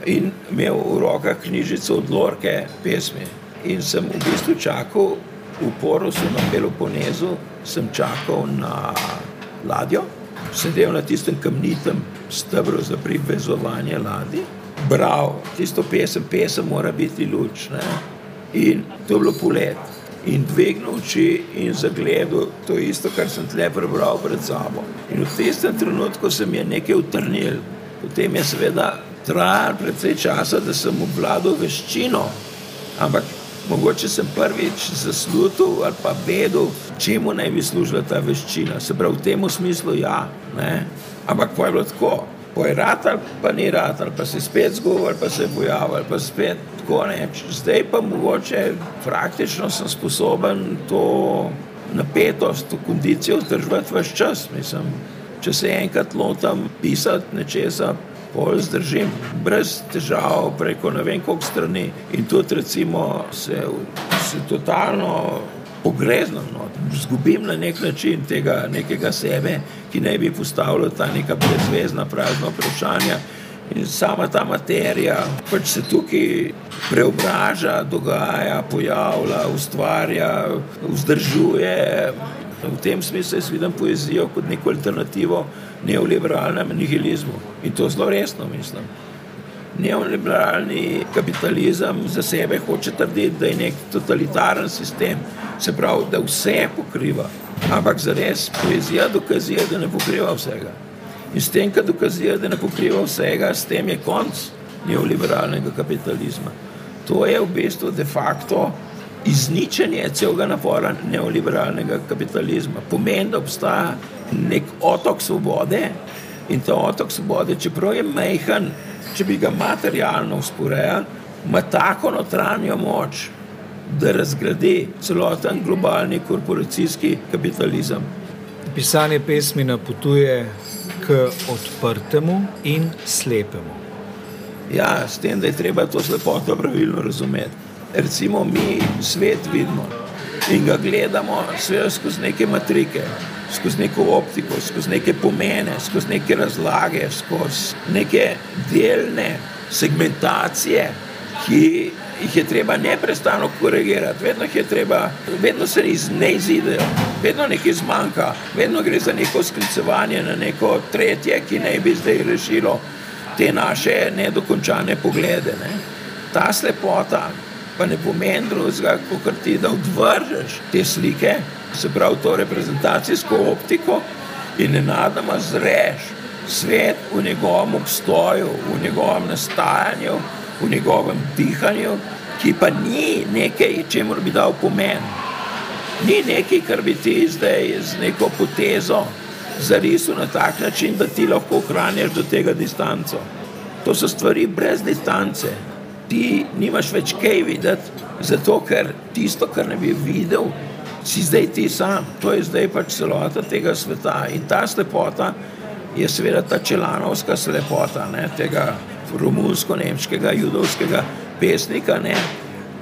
in imel v rokah knjižico od Lorke, pesmi. In sem v bistvu čakal v Porosu na Peloponezu, sem čakal na ladjo, sedel na tistem kamnitem stebru za privezovanje ladje, bral tisto pesem, pesem mora biti luč. Ne? In to je bilo polet. In dvignil oči in zagledal to isto, kar sem tle prebral pred sabo. In v tistem trenutku se mi je nekaj utrnil. Potem je seveda trajalo precej časa, da sem obvladal veščino, ampak mogoče sem prvič zaslužil ali pa vedel, čemu naj bi služila ta veščina. Se pravi, v tem smislu ja, ne? ampak pa je bilo tako. Po je ratal, pa ni ratal, pa se spet zgovoril, pa se je pojavil, pa spet tako neč. Zdaj pa mogoče praktično sem sposoben to napetost, to kondicijo vzdržati vaš čas. Mislim, če se enkrat lotam pisati nečesa, pol zdržim brez težav preko ne vem koliko strani in tudi recimo se, se totalno pogrezno, no, zgubim na nek način tega nekega sebe, ki ne bi postavljal ta neka brezvezna prazna vprašanja in sama ta materija pač se tukaj preobraža, dogaja, pojavlja, ustvarja, vzdržuje. V tem smislu jaz vidim poezijo kot neko alternativo neoliberalnem nihilizmu. In to zelo resno mislim. Neoliberalni kapitalizem za sebe hoče trditi, da je nek totalitaren sistem, se pravi, da vse pokriva. Ampak za res poezija dokazuje, da ne pokriva vsega. In s tem, ko dokazuje, da ne pokriva vsega, s tem je konc neoliberalnega kapitalizma. To je v bistvu de facto izničenje celega napora neoliberalnega kapitalizma. Pomeni, da obstaja nek otok svobode in ta otok svobode, čeprav je majhen, če bi ga materialno usporejali, ima tako notranjo moč, da razgradi celoten globalni korporacijski kapitalizem. Pisanje pesmi napotuje k odprtemu in slepemu. Ja, s tem, da je treba to slepoto pravilno razumeti recimo mi svet vidimo in ga gledamo skozi neke matrike, skozi neko optiko, skozi neke pomene, skozi neke razlage, skozi neke delne segmentacije, ki jih je treba neprestano korigirati, vedno, treba, vedno se iz ne izidejo, vedno nekaj zmanjka, vedno gre za neko sklicevanje na neko tretje, ki naj bi zdaj rešilo te naše nedokončane poglede. Ne. Ta slepota pa ne pomeni drugega, kot ti da odvržeš te slike, se pravi to reprezentacijsko optiko in nenadoma zreš svet v njegovem obstoju, v njegovem nastajanju, v njegovem dihanju, ki pa ni nekaj, čemu bi dal pomen. Ni nekaj, kar bi ti zdaj z neko potezo zarisal na tak način, da ti lahko ohranjaš do tega distanco. To so stvari brez distance. Ti nimaš več kaj videti, zato ker tisto, kar ne bi videl, si zdaj ti sam. To je zdaj pač celota tega sveta. In ta slepota je seveda ta čelanovska slepota ne, tega romunsko-nemškega, judovskega pesnika, ne,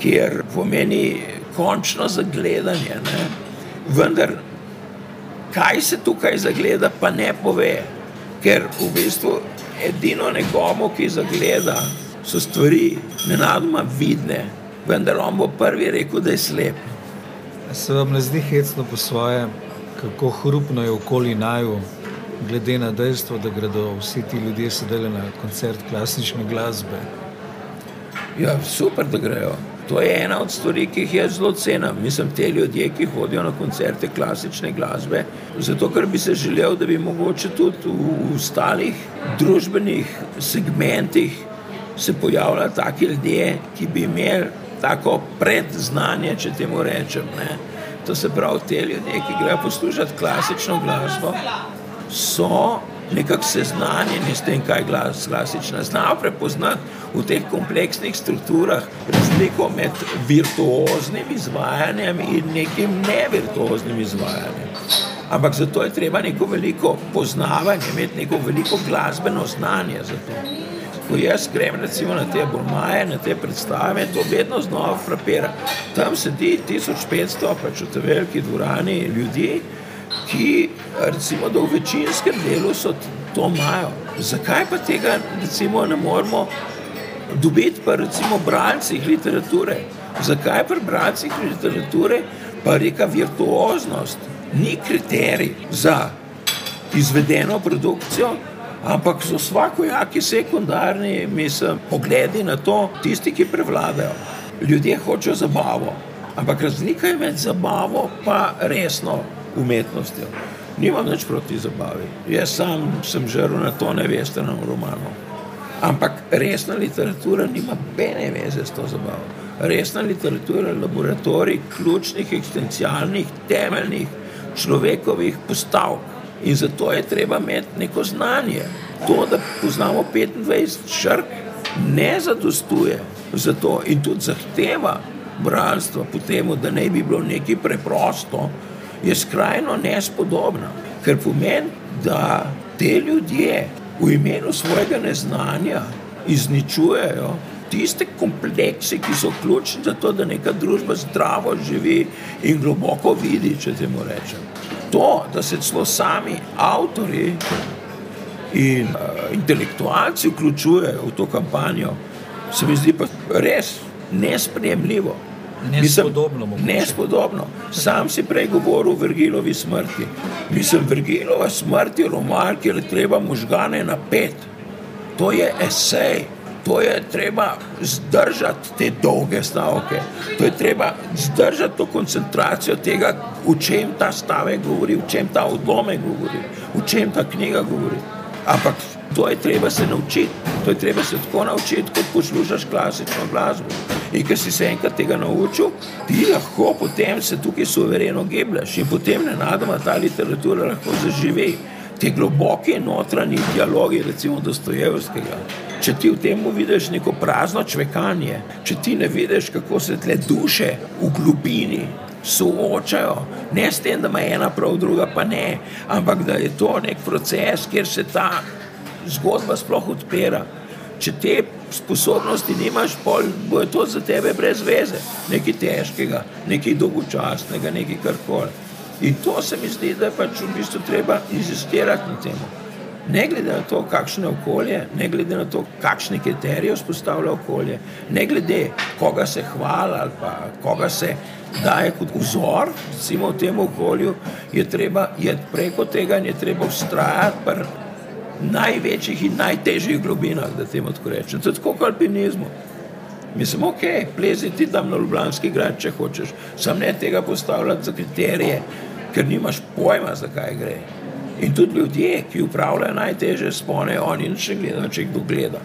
kjer pomeni končno zagledanje. Ne. Vendar, kaj se tukaj zagleda, pa ne pove, ker v bistvu edino nekomu, ki zagleda, so stvari nenadoma vidne, vendar on bo prvi rekel, da je slep. Se vam ne zdi hecno po svoje, kako hrupno je okoli naju, glede na dejstvo, da gredo vsi ti ljudje sedeli na koncert klasične glasbe? Ja, super, da grejo. To je ena od stvari, ki jih jaz zelo cenim. Mislim, te ljudje, ki hodijo na koncerte klasične glasbe, zato ker bi se želel, da bi mogoče tudi v, v ostalih družbenih segmentih se pojavljali taki ljudje, ki bi imeli tako predznanje, če temu rečem. Ne. To se pravi, te ljudje, ki grejo poslušati klasično glasbo, so nekako seznanjeni s tem, kaj je glas klasična. Znajo prepoznati v teh kompleksnih strukturah razliko med virtuoznim izvajanjem in nekim nevirtuoznim izvajanjem. Ampak za to je treba neko veliko poznavanje, imeti neko veliko glasbeno znanje za to. Ko jaz grem recimo na te burmaje, na te predstave, to vedno znova frapira. Tam sedi 1500, pač v tej veliki dvorani ljudi, ki recimo, v večinskem delu so to imajo. Zakaj pa tega recimo, ne moremo dobiti pri bralcih literature? Zakaj pri bralcih literature pa reka virtuoznost ni kriterij za izvedeno produkcijo, ampak so vsakojaki sekundarni mislim, pogledi na to, tisti, ki prevladajo. Ljudje hočejo zabavo, ampak razlika je med zabavo in resno umetnostjo. Nimam nič proti zabavi. Jaz sam sem žrl na to nevestenem romanu. Ampak resna literatura nima bene veze s to zabavo. Resna literatura je laboratorij ključnih, eksistencialnih, temeljnih človekovih postavk. In zato je treba imeti neko znanje. To, da poznamo 25 šrk, ne zadostuje za to in tudi zahteva bralstva po tem, da ne bi bilo nekaj preprosto, je skrajno nespodobna, ker pomeni, da te ljudje v imenu svojega neznanja izničujejo tiste komplekse, ki so ključni za to, da neka družba zdravo živi in globoko vidi, če temu rečem. To, da se celo sami avtori in uh, intelektualci vključujejo v to kampanjo, se mi zdi pa res nespremljivo. Nespodobno. Nespodobno. Sam si prej govoril o Virgilovi smrti. Mislim, Virgilova smrt je roman, kjer je treba možgane napet. To je esej, to je treba zdržati te dolge stavke, to je treba zdržati to koncentracijo tega, v čem ta stavek govori, v čem ta odlomek govori, v čem ta knjiga govori. Ampak to je treba se naučiti, to je treba se tako naučiti, kot poslušaš klasično glasbo. In ker si se enkrat tega naučil, ti lahko potem se tukaj suvereno gebleš in potem nenadoma ta literatura lahko zaživi. Te globoke notranji dialogi, recimo Dostojevskega. Če ti v tem vidiš neko prazno čvekanje, če ti ne vidiš, kako se tle duše v globini soočajo, ne s tem, da ima ena prav, druga pa ne, ampak da je to nek proces, kjer se ta zgodba sploh odpira. Če te sposobnosti nimaš, pol bo to za tebe brez veze, nekaj težkega, nekaj dolgočasnega, nekaj karkoli. In to se mi zdi, da je pač v bistvu treba inzistirati na tem. Ne glede na to, kakšno je okolje, ne glede na to, kakšne kriterije vzpostavlja okolje, ne glede koga se hvala ali pa koga se daje kot vzor, recimo v tem okolju, je treba je preko tega in je treba ustrajati največjih in najtežjih globinah, da temu tako rečem. To je tako kot alpinizmu. Mislim, ok, plezi ti tam na Ljubljanski grad, če hočeš, sam ne tega postavljati za kriterije, ker nimaš pojma, zakaj gre. In tudi ljudje, ki upravljajo najteže spone, oni nič ne gledajo, če kdo gleda.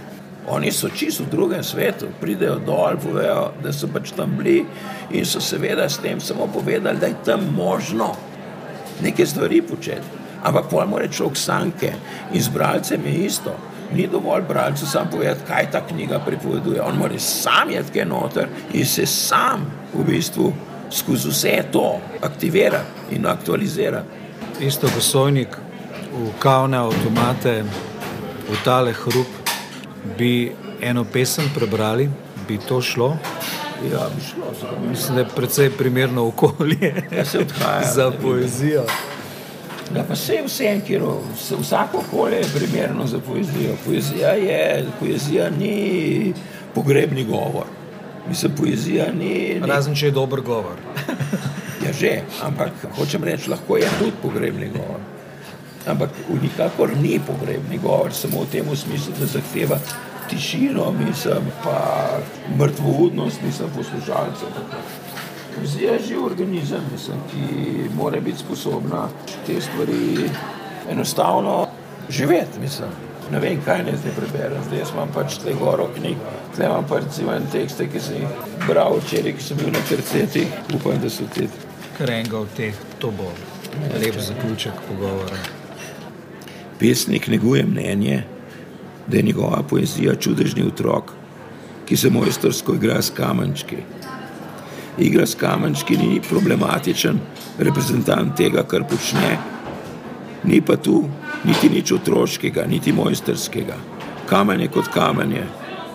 Oni so čisto v drugem svetu, pridejo dol, povejo, da so pač tam bili in so seveda s tem samo povedali, da je tam možno neke stvari početi. Ampak pol mora človek sanke in z bralcem je isto. Ni dovolj bralcu sam povedati, kaj ta knjiga pripoveduje. On mora sam kaj noter in se sam v bistvu skozi vse to aktivirati in aktualizirati. Isto gosojnik v kavne avtomate, v tale hrup, bi eno pesem prebrali, bi to šlo. Ja, bi šlo. Mislim, da je precej primerno okolje Ja, se odhaja. za poezijo. Ja, pa vse vse, kjer vsako okolje je primerno za poezijo. Poezija, je, poezija ni pogrebni govor. Mislim, poezija ni. ni Razen če je dober govor. Ja, že, ampak hočem reči, lahko je tudi pogrebni govor. Ampak nikakor ni pogrebni govor, samo v tem smislu, da zahteva tišino, mislim, pa mrtvoudnost, mislim, poslušalcev. Poezija je živ organizem, mislim, ki mora biti sposobna te stvari enostavno živeti. Mislim. Ne vem, kaj naj zdaj preberem, zdaj imam pač te goro knjig, zdaj imam pa recimo en tekste, ki sem jih bral včeraj, ki sem bil na terceti, upam, da so ti. Kar enega od teh, to bo lep zaključek pogovora. Pesnik neguje mnenje, da je njegova poezija čudežni otrok, ki se mojstersko igra s kamenčki. Igra s kamenčki ni problematičen reprezentant tega, kar počne, ni pa tu niti nič otroškega, niti mojsterskega. Kamen je kot kamen je,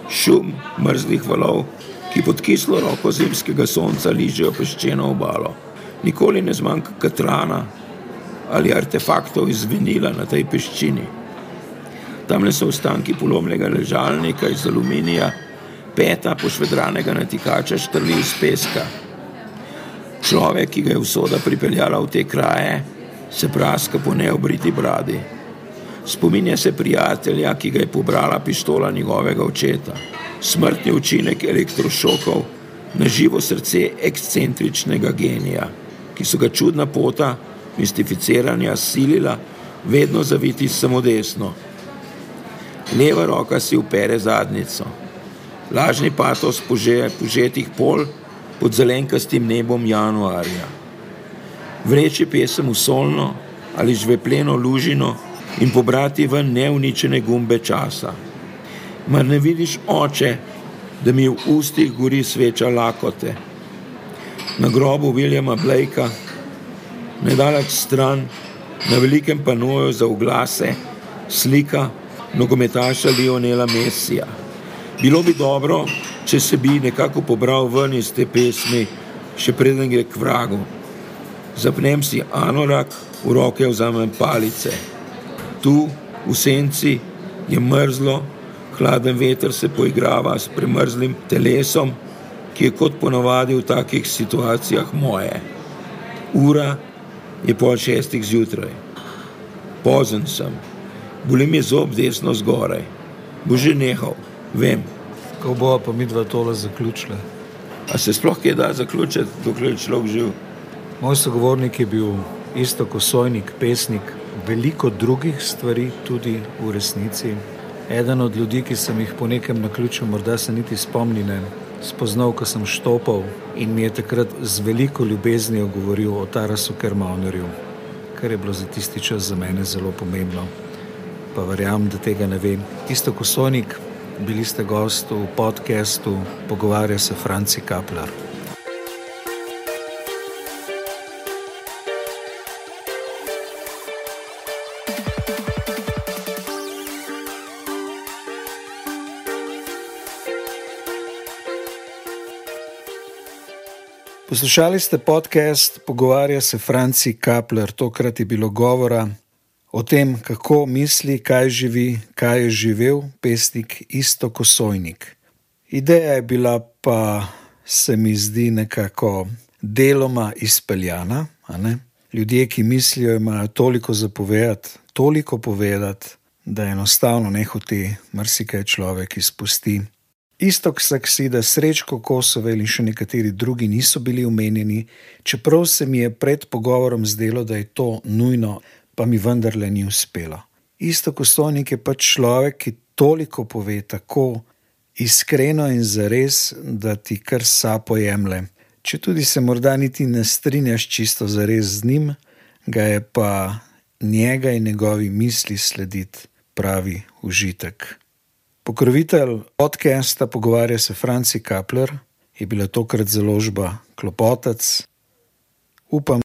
šum mrzlih valov, ki pod kislo roko zimskega sonca ližejo peščeno obalo. Nikoli ne zmanjka katrana ali artefaktov iz vinila na tej peščini. Tam le so ostanki polomnega ležalnika iz aluminija, peta pošvedranega natikača štrli iz peska. Človek, ki ga je usoda pripeljala v te kraje, se praska po neobriti bradi. Spominja se prijatelja, ki ga je pobrala pištola njegovega očeta. Smrtni učinek elektrošokov na živo srce ekscentričnega genija, ki so ga čudna pota mistificiranja silila vedno zaviti samo desno. Leva roka si upere zadnico. Lažni patos pože, požetih pol pod zelenkastim nebom januarja. Vreči pesem v solno ali žvepleno lužino in pobrati ven neuničene gumbe časa. Mar ne vidiš, oče, da mi v ustih gori sveča lakote? Na grobu Williama Blakea, nedaleč stran, na velikem panoju za oglase, slika nogometaša Lionela Messija. Bilo bi dobro, če se bi nekako pobral ven iz te pesmi, še preden gre k vragu. Zapnem si anorak, v roke vzamem palice. Tu, v senci, je mrzlo, hladen veter se poigrava s premrzlim telesom, ki je kot ponovadi v takih situacijah moje. Ura je pol šestih zjutraj. Pozen sem, boli mi zob desno zgoraj. Bo že nehal, vem. Ko bo pa mi dva tole zaključila. A se sploh kaj da zaključiti, dokler je človek živ? Moj sogovornik je bil isto kosojnik, pesnik, veliko drugih stvari tudi v resnici. Eden od ljudi, ki sem jih po nekem naključju, morda se niti spomnim, spoznal, ko sem štopal in mi je takrat z veliko ljubeznijo govoril o Tarasu Kermaunerju, kar je bilo za tisti čas za mene zelo pomembno. Pa verjamem, da tega ne vem. Isto kosojnik, bili ste gost v podkastu, pogovarja se Franci Kaplar. Poslušali ste podcast Pogovarja se Franci Kapler. Tokrat je bilo govora o tem, kako misli, kaj živi, kaj je živel pesnik Isto Kosojnik. Ideja je bila pa, se mi zdi, nekako deloma izpeljana. Ljudje, ki mislijo, imajo toliko zapovedati, toliko povedati, da enostavno ne hoti marsikaj človek izpusti. Istok Saksida, Srečko Kosovel in še nekateri drugi niso bili omenjeni, čeprav se mi je pred pogovorom zdelo, da je to nujno, pa mi vendarle ni uspelo. Istok Kosovnik je pač človek, ki toliko pove tako iskreno in zares, da ti kar sapo jemlje. Če tudi se morda niti ne strinjaš čisto zares z njim, ga je pa njega in njegovi misli slediti pravi užitek. Pokrovitelj podcasta Pogovarja se Franci Kapler je bila tokrat založba Klopotec. Upam,